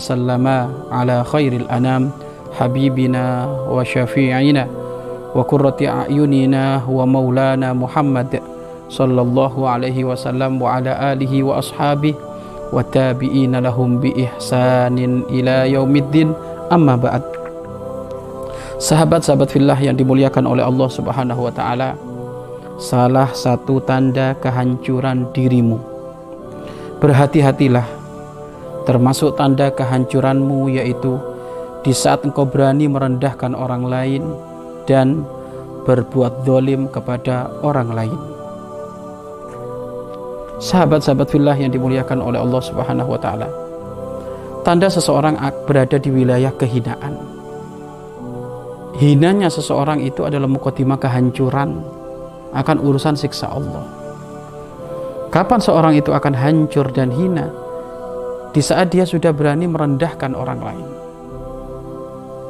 Sallama ala khairil anam Habibina wa syafi'ina Wa kurrati a'yunina wa maulana Muhammad sallallahu alaihi wasallam wa ala alihi wa ashabihi wa tabi'ina lahum bi ihsanin ila yaumiddin. Amma ba'd. Sahabat-sahabat fillah yang dimuliakan oleh Allah Subhanahu wa taala salah satu tanda kehancuran dirimu berhati-hatilah termasuk tanda kehancuranmu yaitu di saat engkau berani merendahkan orang lain dan berbuat dolim kepada orang lain sahabat-sahabat fillah yang dimuliakan oleh Allah Subhanahu wa taala. Tanda seseorang berada di wilayah kehinaan. Hinanya seseorang itu adalah mukotimah kehancuran akan urusan siksa Allah. Kapan seorang itu akan hancur dan hina? Di saat dia sudah berani merendahkan orang lain.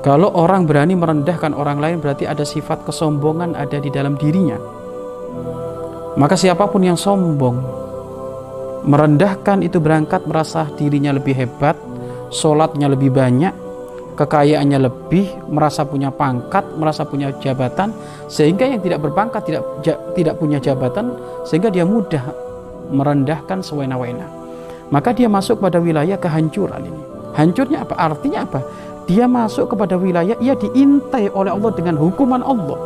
Kalau orang berani merendahkan orang lain berarti ada sifat kesombongan ada di dalam dirinya. Maka siapa pun yang sombong merendahkan itu berangkat merasa dirinya lebih hebat, sholatnya lebih banyak, kekayaannya lebih, merasa punya pangkat, merasa punya jabatan, sehingga yang tidak berpangkat tidak tidak punya jabatan, sehingga dia mudah merendahkan sewena-wena. Maka dia masuk pada wilayah kehancuran ini. Hancurnya apa? Artinya apa? Dia masuk kepada wilayah ia diintai oleh Allah dengan hukuman Allah.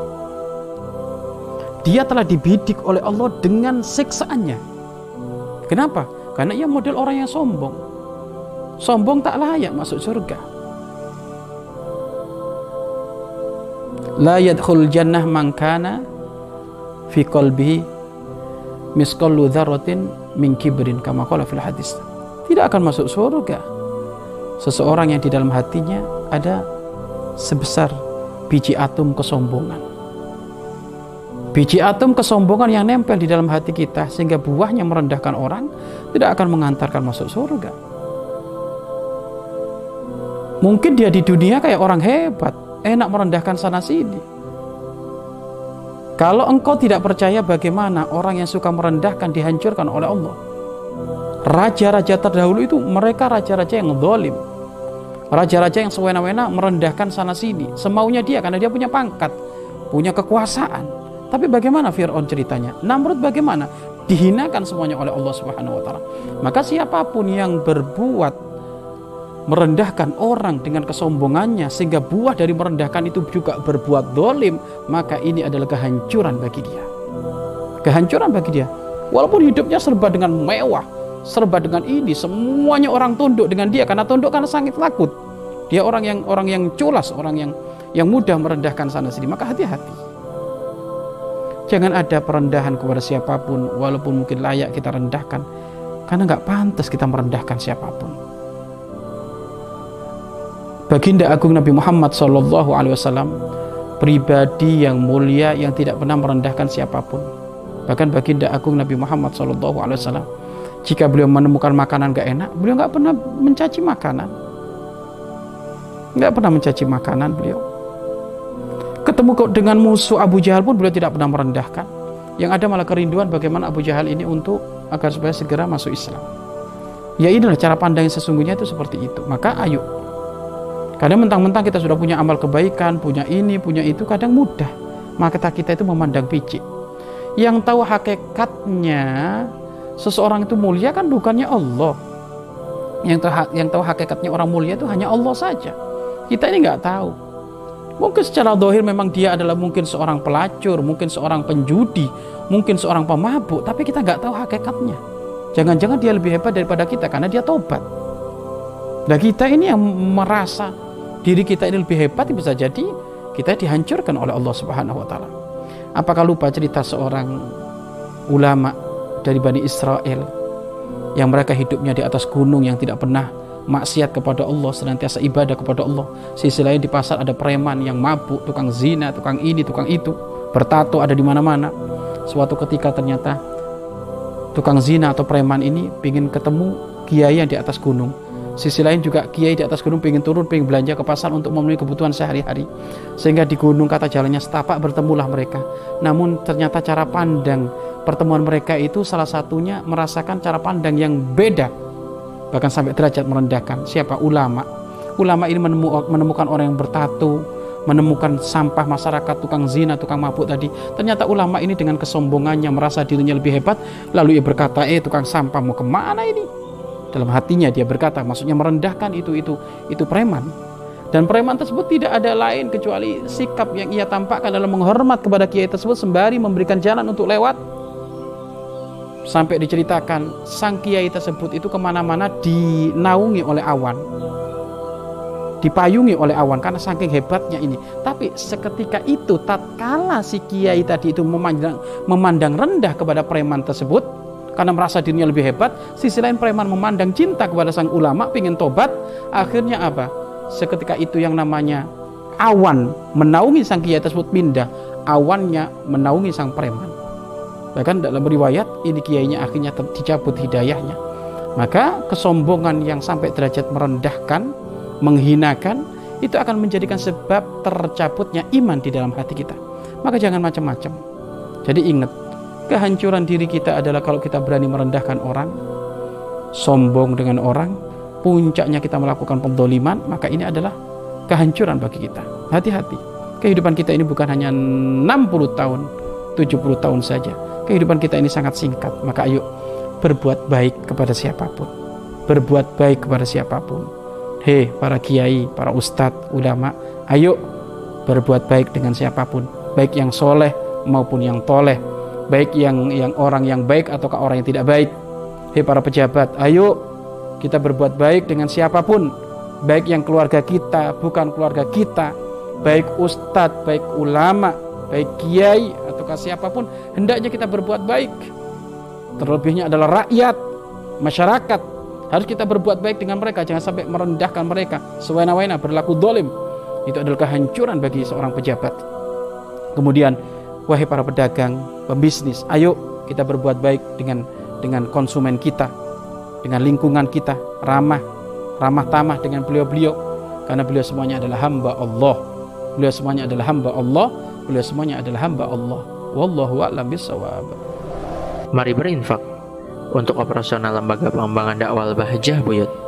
Dia telah dibidik oleh Allah dengan siksaannya Kenapa? Karena ia model orang yang sombong. Sombong tak layak masuk surga. La yadkhul jannah man kana fi qalbihi misqallu dzarratin min kibrin kama qala fil hadis. Tidak akan masuk surga seseorang yang di dalam hatinya ada sebesar biji atom kesombongan. Biji atom kesombongan yang nempel di dalam hati kita sehingga buahnya merendahkan orang tidak akan mengantarkan masuk surga. Mungkin dia di dunia kayak orang hebat enak merendahkan sana sini kalau engkau tidak percaya bagaimana orang yang suka merendahkan dihancurkan oleh Allah raja-raja terdahulu itu mereka raja-raja yang zalim raja-raja yang sewena-wena merendahkan sana sini semaunya dia karena dia punya pangkat punya kekuasaan tapi bagaimana Fir'aun ceritanya? Namrud bagaimana? Dihinakan semuanya oleh Allah Subhanahu wa taala. Maka siapa pun yang berbuat merendahkan orang dengan kesombongannya sehingga buah dari merendahkan itu juga berbuat dolim maka ini adalah kehancuran bagi dia. Kehancuran bagi dia. Walaupun hidupnya serba dengan mewah serba dengan ini semuanya orang tunduk dengan dia karena tunduk karena sangat takut. Dia orang yang orang yang culas orang yang yang mudah merendahkan sana sini. Maka hati-hati. Jangan ada perendahan kepada siapa pun walaupun mungkin layak kita rendahkan. Karena nggak pantas kita merendahkan siapa pun. Baginda Agung Nabi Muhammad Sallallahu Alaihi Wasallam pribadi yang mulia yang tidak pernah merendahkan siapa pun. Bahkan baginda Agung Nabi Muhammad Sallallahu Alaihi Wasallam jika beliau menemukan makanan gak enak, beliau nggak pernah mencaci makanan, nggak pernah mencaci makanan beliau. Ketemu dengan musuh Abu Jahal pun beliau tidak pernah merendahkan. Yang ada malah kerinduan bagaimana Abu Jahal ini untuk agar supaya segera masuk Islam. Ya inilah cara pandang yang sesungguhnya itu seperti itu. Maka ayo kadang mentang-mentang kita sudah punya amal kebaikan punya ini punya itu kadang mudah. Maka kita itu memandang picik. Yang tahu hakikatnya seseorang itu mulia kan bukannya Allah. Yang tahu yang tahu hakikatnya orang mulia itu hanya Allah saja. Kita ini nggak tahu. Mungkin secara dohir memang dia adalah mungkin seorang pelacur, mungkin seorang penjudi, mungkin seorang pemabuk, tapi kita nggak tahu hakikatnya. Jangan-jangan dia lebih hebat daripada kita karena dia tobat. Nah kita ini yang merasa diri kita ini lebih hebat bisa jadi kita dihancurkan oleh Allah Subhanahu Wa Taala. Apakah lupa cerita seorang ulama dari Bani Israel yang mereka hidupnya di atas gunung yang tidak pernah maksiat kepada Allah, senantiasa ibadah kepada Allah. Sisi lain di pasar ada preman yang mabuk, tukang zina, tukang ini, tukang itu, bertato ada di mana-mana. Suatu ketika ternyata tukang zina atau preman ini ingin ketemu kiai yang di atas gunung. Sisi lain juga kiai di atas gunung ingin turun, ingin belanja ke pasar untuk memenuhi kebutuhan sehari-hari. Sehingga di gunung kata jalannya setapak bertemulah mereka. Namun ternyata cara pandang pertemuan mereka itu salah satunya merasakan cara pandang yang beda. Bahkan sampai derajat merendahkan. Siapa? Ulama. Ulama ini menemukan orang yang bertato, menemukan sampah masyarakat tukang zina, tukang mabuk tadi. Ternyata ulama ini dengan kesombongannya merasa dirinya lebih hebat, lalu ia berkata, "Eh, tukang sampah mau ke mana ini?" Dalam hatinya dia berkata maksudnya merendahkan itu itu itu preman. Dan preman tersebut tidak ada lain kecuali sikap yang ia tampakkan dalam menghormat kepada kiai tersebut sembari memberikan jalan untuk lewat. Sampai diceritakan sang kiai tersebut itu ke mana-mana dinaungi oleh awan. Dipayungi oleh awan karena saking hebatnya ini. Tapi seketika itu tatkala si kiai tadi itu memandang, memandang rendah kepada preman tersebut karena merasa dirinya lebih hebat sisi lain preman memandang cinta kepada sang ulama ingin tobat. Akhirnya apa? Seketika itu yang namanya awan menaungi sang kiai tersebut pindah. Awannya menaungi sang preman. Bahkan dalam riwayat ini kiainya akhirnya dicabut hidayahnya. Maka kesombongan yang sampai derajat merendahkan menghinakan itu akan menjadikan sebab tercabutnya iman di dalam hati kita. Maka jangan macam-macam. Jadi ingat Kehancuran diri kita adalah kalau kita berani merendahkan orang, sombong dengan orang, puncaknya kita melakukan pendoliman, maka ini adalah kehancuran bagi kita. Hati-hati. Kehidupan kita ini bukan hanya 60 tahun, 70 tahun saja. Kehidupan kita ini sangat singkat. Maka ayo berbuat baik kepada siapa pun. Berbuat baik kepada siapa pun. Hei para kiai, para ustadz, ulama, ayo berbuat baik dengan siapa pun. Baik yang soleh maupun yang toleh baik yang yang orang yang baik ataukah orang yang tidak baik. Hei para pejabat, ayo kita berbuat baik dengan siapa pun, baik yang keluarga kita, bukan keluarga kita, baik ustadz, baik ulama, baik kiai ataukah siapa pun, hendaknya kita berbuat baik. Terlebihnya adalah rakyat, masyarakat. Harus kita berbuat baik dengan mereka, jangan sampai merendahkan mereka. Sewena-wena berlaku dolim. Itu adalah kehancuran bagi seorang pejabat. Kemudian wahai para pedagang, pembisnis, ayo kita berbuat baik dengan dengan konsumen kita, dengan lingkungan kita, ramah, ramah tamah dengan beliau-beliau karena beliau semuanya adalah hamba Allah. Beliau semuanya adalah hamba Allah, beliau semuanya adalah hamba Allah. Wallahu a'lam bishawab. Mari berinfak untuk operasional lembaga pengembangan dakwah Bahjah Buyut.